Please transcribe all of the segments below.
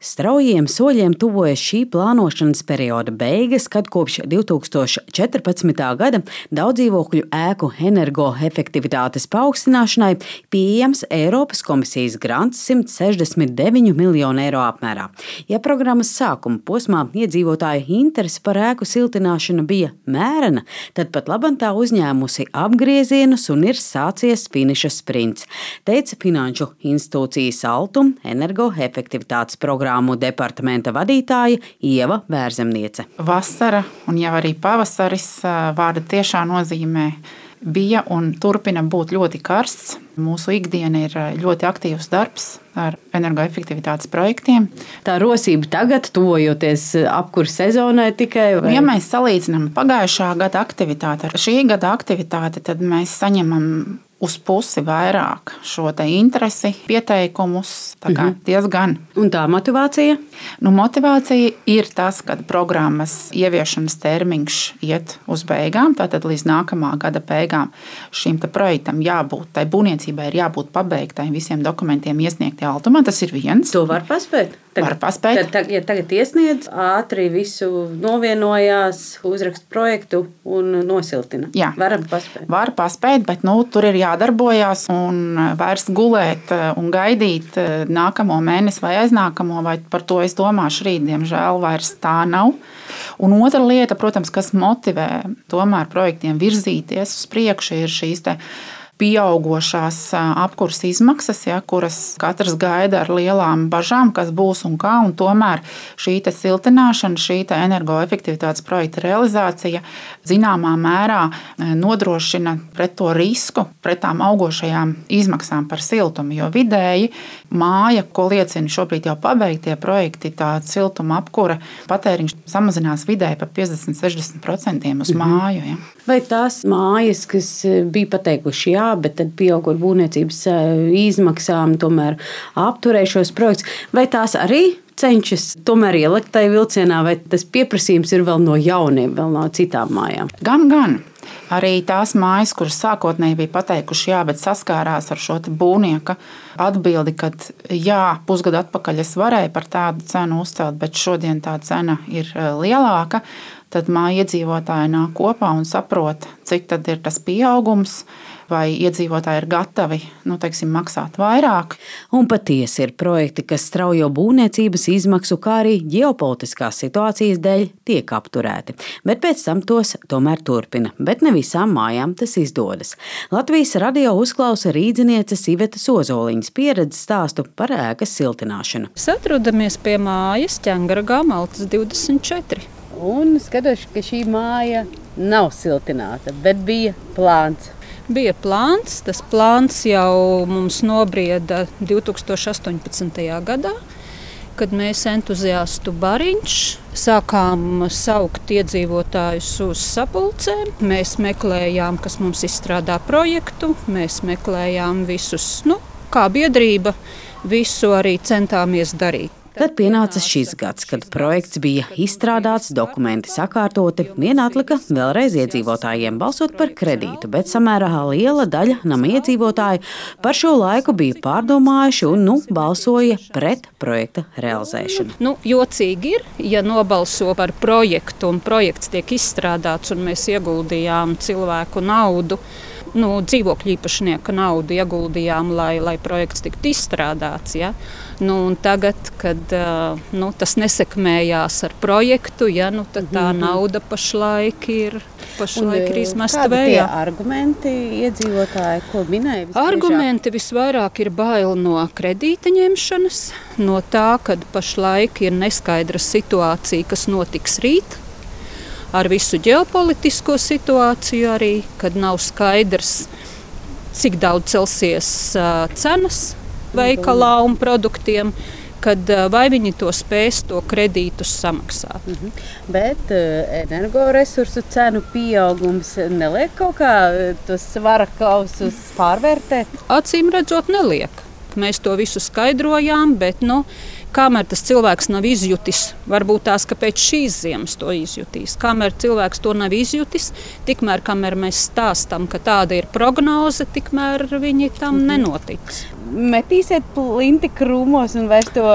Straujiem soļiem tuvojas šī plānošanas perioda beigas, kad kopš 2014. gada daudzdzīvokļu ēku energoefektivitātes paaugstināšanai pieejams Eiropas komisijas grants 169 miljonu eiro apmērā. Ja programmas sākuma posmā iedzīvotāju interese par ēku siltināšanu bija mērena, tad pat labam tā uzņēmusi apgriezienus un ir sācies finiša sprints, teica Finanšu institūcijas Altum energoefektivitātes programma programmu departamenta vadītāja Ieva Vērzemniece. Vasara un jau arī pavasaris vārda tiešā nozīmē bija un turpina būt ļoti karsts. Mūsu ikdiena ir ļoti aktīvs darbs ar energoefektivitātes projektiem. Tā rosība tagad, tuvojoties apkurss sezonai, tikai. Vai? Ja mēs salīdzinām pagājušā gada aktivitāti ar šī gada aktivitāti, tad mēs saņemam uz pusi vairāk šo interesi, pieteikumus. Tā kā -hmm. diezgan. Un tā motivācija? Nu, motivācija ir tas, ka programmas ieviešanas termiņš iet uz beigām, tātad līdz nākamā gada beigām šim projektam jābūt, tai būvniecībai ir jābūt pabeigtai, visiem dokumentiem iesniegti Altumā. Tas ir viens. To var paspēt. Tagad, var paspēt. Tad, tad, ja tagad iesniedz, ātri visu novienojās, uzrakst projektu un nosiltina. Jā, varam paspēt. Var paspēt, bet nu, tur ir jādarbojas un vairs gulēt un gaidīt nākamo mēnesi vai aiznākamo, vai par to es domāšu rīt. Diemžēl vairs tā nav. Un otra lieta, protams, kas motivē tomēr projektiem virzīties uz priekšu, ir šīs pieaugušās apkurses izmaksas, ja, kuras katrs gaida ar lielām bažām, kas būs un kā. Un tomēr šī siltināšana, šī energoefektivitātes projekta realizācija zināmā mērā nodrošina pret to risku, pret tām augošajām izmaksām par siltumu. Jo vidēji māja, ko liecina šobrīd jau pabeigtie projekti, tā siltuma apkūra patēriņš samazinās vidēji par 50-60% uz mhm. māju. Ja. Vai tās mājas, kas bija pateikuši jā, bet tad pieaugot būvniecības izmaksām, tomēr apturēja šos projektus. Vai tās arī cenšas tomēr ielikt tajā vilcienā, vai tas pieprasījums ir vēl no jauniem, vēl no citām mājām? Gan, gan. Arī tās mājas, kuras sākotnēji bija pateikuši jā, bet saskārās ar šo būvnieka atbildi, ka jā, pusgadu atpakaļ es varēju par tādu cenu uzcelt, bet šodien tā cena ir lielāka. Tad māja iedzīvotāji nāk kopā un saprot, cik tad ir tas pieaugums vai iedzīvotāji ir gatavi nu, teiksim, maksāt vairāk. Un patiesi ir projekti, kas straujo būvniecības izmaksu, kā arī ģeopolitiskās situācijas dēļ tiek apturēti, bet pēc tam tos tomēr turpina. Bet ne visām mājām tas izdodas. Latvijas radio uzklausa rīdzinieces Ivetas Ozoliņas pieredzes stāstu par ēkas siltināšanu. Mēs atrodamies pie mājas ķēngaragā Maltas 24. Un skatos, ka šī māja nav siltināta, bet bija plāns bija plāns. Tas plāns jau mums nobrieda 2018. gadā. Kad mēs entuziastu bariņš sākām saukt iedzīvotājus uz sapulcēm, mēs meklējām, kas mums izstrādā projektu, mēs meklējām visus, nu, kā biedrība, visu arī centāmies darīt. Tad pienāca šis gads, kad projekts bija izstrādāts, dokumenti sakārtoti, vien atlika vēlreiz iedzīvotājiem balsot par kredītu, bet samērā liela daļa nama iedzīvotāju par šo laiku bija pārdomājuši un nu, balsoja pret projekta realizēšanu. Nu, jocīgi ir, ja nobalso par projektu un projekts tiek izstrādāts un mēs ieguldījām cilvēku naudu nu, dzīvokļu īpašnieka naudu ieguldījām, lai, lai projekts tiktu izstrādāts. Ja? Nu, tagad, kad nu, tas nesekmējās ar projektu, ja, nu, tad tā mm -hmm. nauda pašlaik ir, pašlaik un, ir izmesta vējā. Argumenti iedzīvotāji, ko minēja? Visbiežāk? Argumenti visvairāk ir bail no kredīta ņemšanas, no tā, ka pašlaik ir neskaidra situācija, kas notiks rīt ar visu ģeopolitisko situāciju, arī kad nav skaidrs, cik daudz celsies uh, cenas veikalā un produktiem. Kad, vai viņi to spēs, to kredītus samaksāt. Mm -hmm. Bet uh, energoresursu cenu pieaugums neliek kaut kā tos svara kausus pārvērtēt? Acīm redzot, neliek. Mēs to visu skaidrojām, bet nu, Kamēr tas cilvēks nav izjutis, varbūt tās, pēc šīs ziemas to izjutīs. Kamēr cilvēks to nav izjutis, tikmēr kamēr mēs stāstām, ka tāda ir prognoze, tikmēr viņi tam mhm. nenotiks. Metīsiet plinti krūmos un vairs to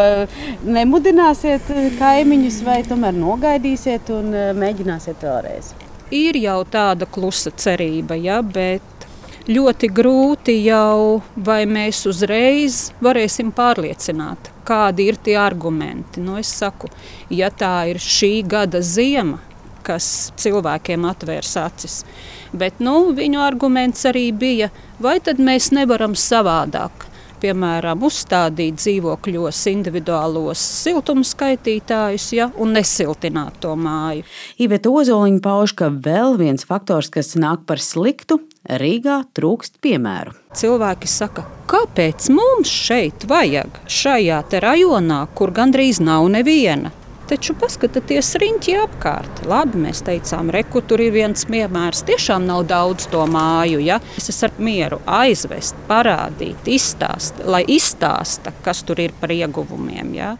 nemudināsiet kaimiņus, vai tomēr nogaidīsiet un eh, mēģināsiet vēlreiz? Ir jau tāda klusa cerība, ja, bet ļoti grūti jau, vai mēs uzreiz varēsim pārliecināt, kādi ir tie argumenti. Nu, es saku, ja tā ir šī gada ziema, kas cilvēkiem atvērs acis, bet nu, viņu arguments arī bija, vai tad mēs nevaram savādāk piemēram, uzstādīt dzīvokļos individuālos siltumskaitītājus ja, un nesiltināt to māju. Iveta Ozoliņa pauž, ka vēl viens faktors, kas nāk par sliktu, Rīgā trūkst piemēru. Cilvēki saka, kāpēc mums šeit vajag šajā rajonā, kur gandrīz nav neviena? Taču paskatieties riņķi apkārt. Labi, mēs teicām, reku tur ir viens piemērs. Tiešām nav daudz to māju. Ja? Es esmu mieru aizvest, parādīt, izstāstīt, lai izstāsta, kas tur ir par ieguvumiem. Ja?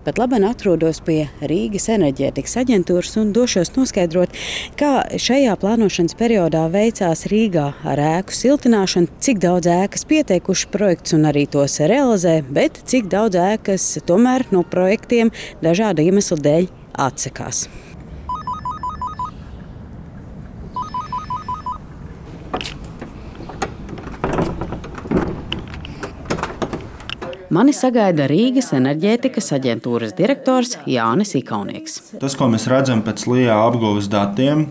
Pat labi atrodos pie Rīgas enerģētikas aģentūras un došos noskaidrot, kā šajā plānošanas periodā veicās Rīgā ar ēku siltināšanu, cik daudz ēkas pieteikuši projekts un arī tos realizē, bet cik daudz ēkas tomēr no projektiem dažādu iemeslu dēļ atsakās. Mani sagaida Rīgas enerģētikas aģentūras direktors Jānis Ikaunieks. Tas, ko mēs redzam pēc LIBE apgūves datiem,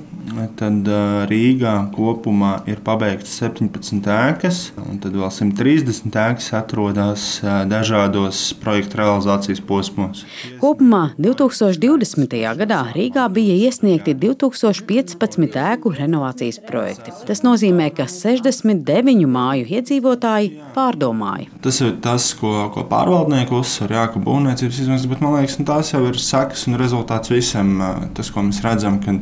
tad Rīgā kopumā ir pabeigts 17 ēkas, un tad vēl 130 ēkas atrodas dažādos projektu realizācijas posmos. Kopumā 2020. gadā Rīgā bija iesniegti 2015 ēku renovācijas projekti. Tas nozīmē, ka 69 māju iedzīvotāji pārdomāja. Tas ir tas, ko ko pārvaldnieki uzsver, jā, ka būvniecības izmaksas, bet man liekas, nu, tās jau ir sekas un rezultāts visam. Tas, ko mēs redzam, ka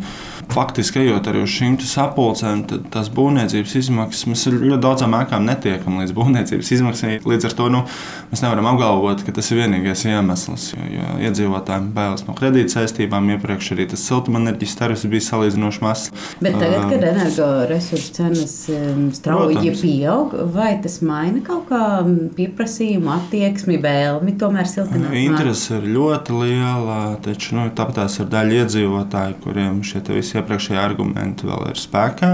faktiski ejot arī uz šīm sapulcēm, tad tās būvniecības izmaksas mēs ļoti daudzām ēkām netiekam līdz būvniecības izmaksai. Līdz ar to nu, mēs nevaram apgalvot, ka tas ir vienīgais iemesls. Jo, jo iedzīvotājiem bailes no kredīt saistībām iepriekš arī tas siltumenerģijas tarifs bija salīdzinoši mazs. Bet tagad, kad energoresursu cenas strauji pieaug, vai tas maina kaut kā pieprasījumu attieksmi, vēlmi tomēr siltināt? Interese ir ļoti liela, taču nu, tāpēc ir daļa iedzīvotāji, kuriem šie visi iepriekšējie argumenti vēl ir spēkā.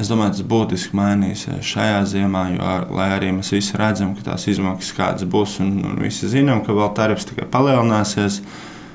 Es domāju, tas būtiski mainīsies šajā ziemā, jo, lai arī mēs visi redzam, ka tās izmaksas kādas būs, un, un visi zinām, ka vēl tarifs tikai palielināsies,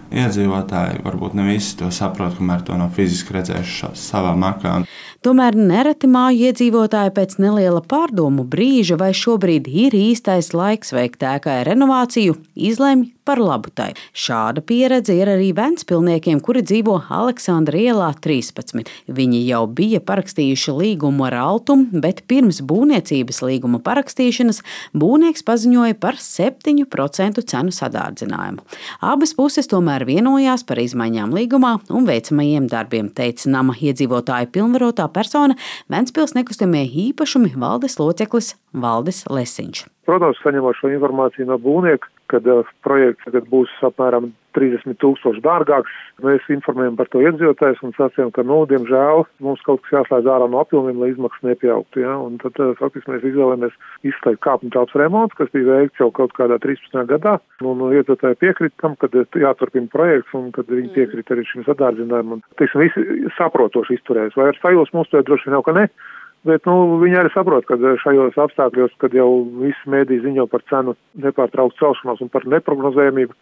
iedzīvotāji varbūt ne visi to saprot, kamēr to nav fiziski redzējuši savā makā. Tomēr nereti māju iedzīvotāji pēc neliela pārdomu brīža, vai šobrīd ir īstais laiks veikt ēkai renovāciju, izlemj par labu tai. Šāda pieredze ir arī Ventspilniekiem, kuri dzīvo Aleksandra ielā 13. Viņi jau bija parakstījuši līgumu ar Altumu, bet pirms būvniecības līguma parakstīšanas būvnieks paziņoja par 7% cenu sadārdzinājumu. Abas puses tomēr vienojās par izmaiņām līgumā un veicamajiem darbiem, teica nama iedzīvotāja pilnvarotā persona Ventspils nekustamie īpašumi valdes loceklis Valdis Lesiņš. Protams, saņemot šo informāciju no būvnieka, kad uh, projekts tagad būs apmēram 30 tūkstoši dārgāks, mēs informējam par to iedzīvotājus un sacījām, ka, nu, diemžēl mums kaut kas jāslēdz ārā no apjomiem, lai izmaksas nepieaugtu. Ja? Un tad, uh, faktiski, mēs izvēlējāmies izslēgt kāpņu telpas remontu, kas bija veikts jau kaut kādā 13. gadā. Un iedzīvotāji piekrita tam, ka jāturpina projekts un kad viņi piekrita arī šim sadārdzinājumam. Teiksim, visi saprotoši izturēs. Vai ar sajūsmu mums to droši vien jau, ka ne? Bet nu, viņi arī saprot, ka šajos apstākļos, kad jau visi mēdī ziņo par cenu nepārtrauktu celšanos un par neprognozējumību,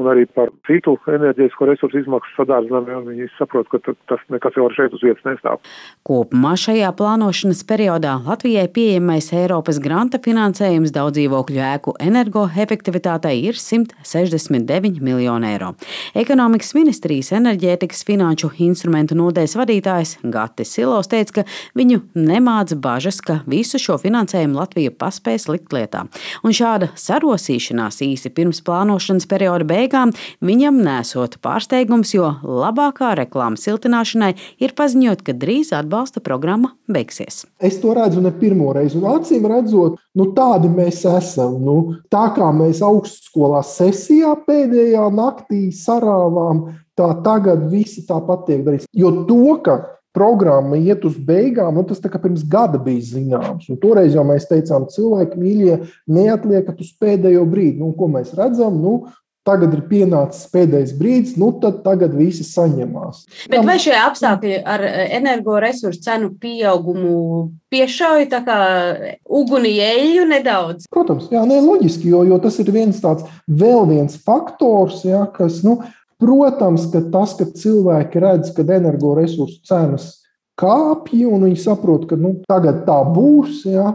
un arī par citu enerģētisko resursu izmaksu sadārdzinājumu. Viņi saprot, ka tas nekas jau šeit uz vietas nestāv. Kopumā šajā plānošanas periodā Latvijai pieejamais Eiropas granta finansējums daudz dzīvokļu ēku energoefektivitātei ir 169 miljoni eiro. Ekonomikas ministrijas enerģētikas finanšu instrumentu nodeļas vadītājs Gatis Silos teica, ka viņu nemāca bažas, ka visu šo finansējumu Latvija paspēs likt lietā. Un šāda sarosīšanās īsi pirms plānošanas perioda beigām beigām viņam nesot pārsteigums, jo labākā reklāmas siltināšanai ir paziņot, ka drīz atbalsta programma beigsies. Es to redzu ne pirmo reizi, un acīm redzot, nu, tādi mēs esam. Nu, tā kā mēs augstskolā sesijā pēdējā naktī sarāvām, tā tagad visi tāpat tiek darīts. Jo to, ka programma iet uz beigām, nu, tas pirms gada bija zināms. Un toreiz jau mēs teicām, cilvēki mīļie, neatliekat uz pēdējo brīdi. Nu, ko mēs redzam? Nu, Tagad ir pienācis pēdējais brīdis, nu tad tagad visi saņemās. Bet vai šie apstākļi ar energoresursu cenu pieaugumu piešauja tā kā uguni eļļu nedaudz? Protams, jā, nē, loģiski, jo, jo tas ir viens tāds vēl viens faktors, jā, kas, nu, Protams, ka tas, ka cilvēki redz, ka energoresursu cenas kāpj, un viņi saprot, ka nu, tagad tā būs, ja,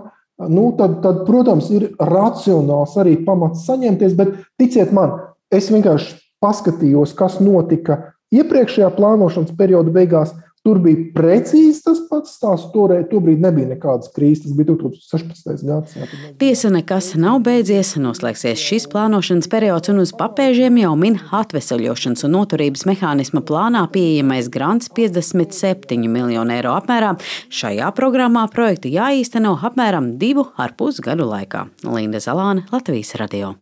nu, tad, tad, protams, ir racionāls arī pamats saņemties. Bet ticiet man, es vienkārši paskatījos, kas notika iepriekšējā plānošanas perioda beigās. Tur bija precīzi tas pats stāsts. Toreiz tobrīd nebija nekādas krīzes. Tas bija 2016. gads. Tiesa nekas nav beidzies. Noslēgsies šis plānošanas periods, un uz papēžiem jau min atvesaļošanas un noturības mehānisma plānā pieejamais grants 57 miljonu eiro apmērā. Šajā programmā projektu jāīsteno apmēram divu ar pus gadu laikā. Linda Zalāne, Latvijas radio.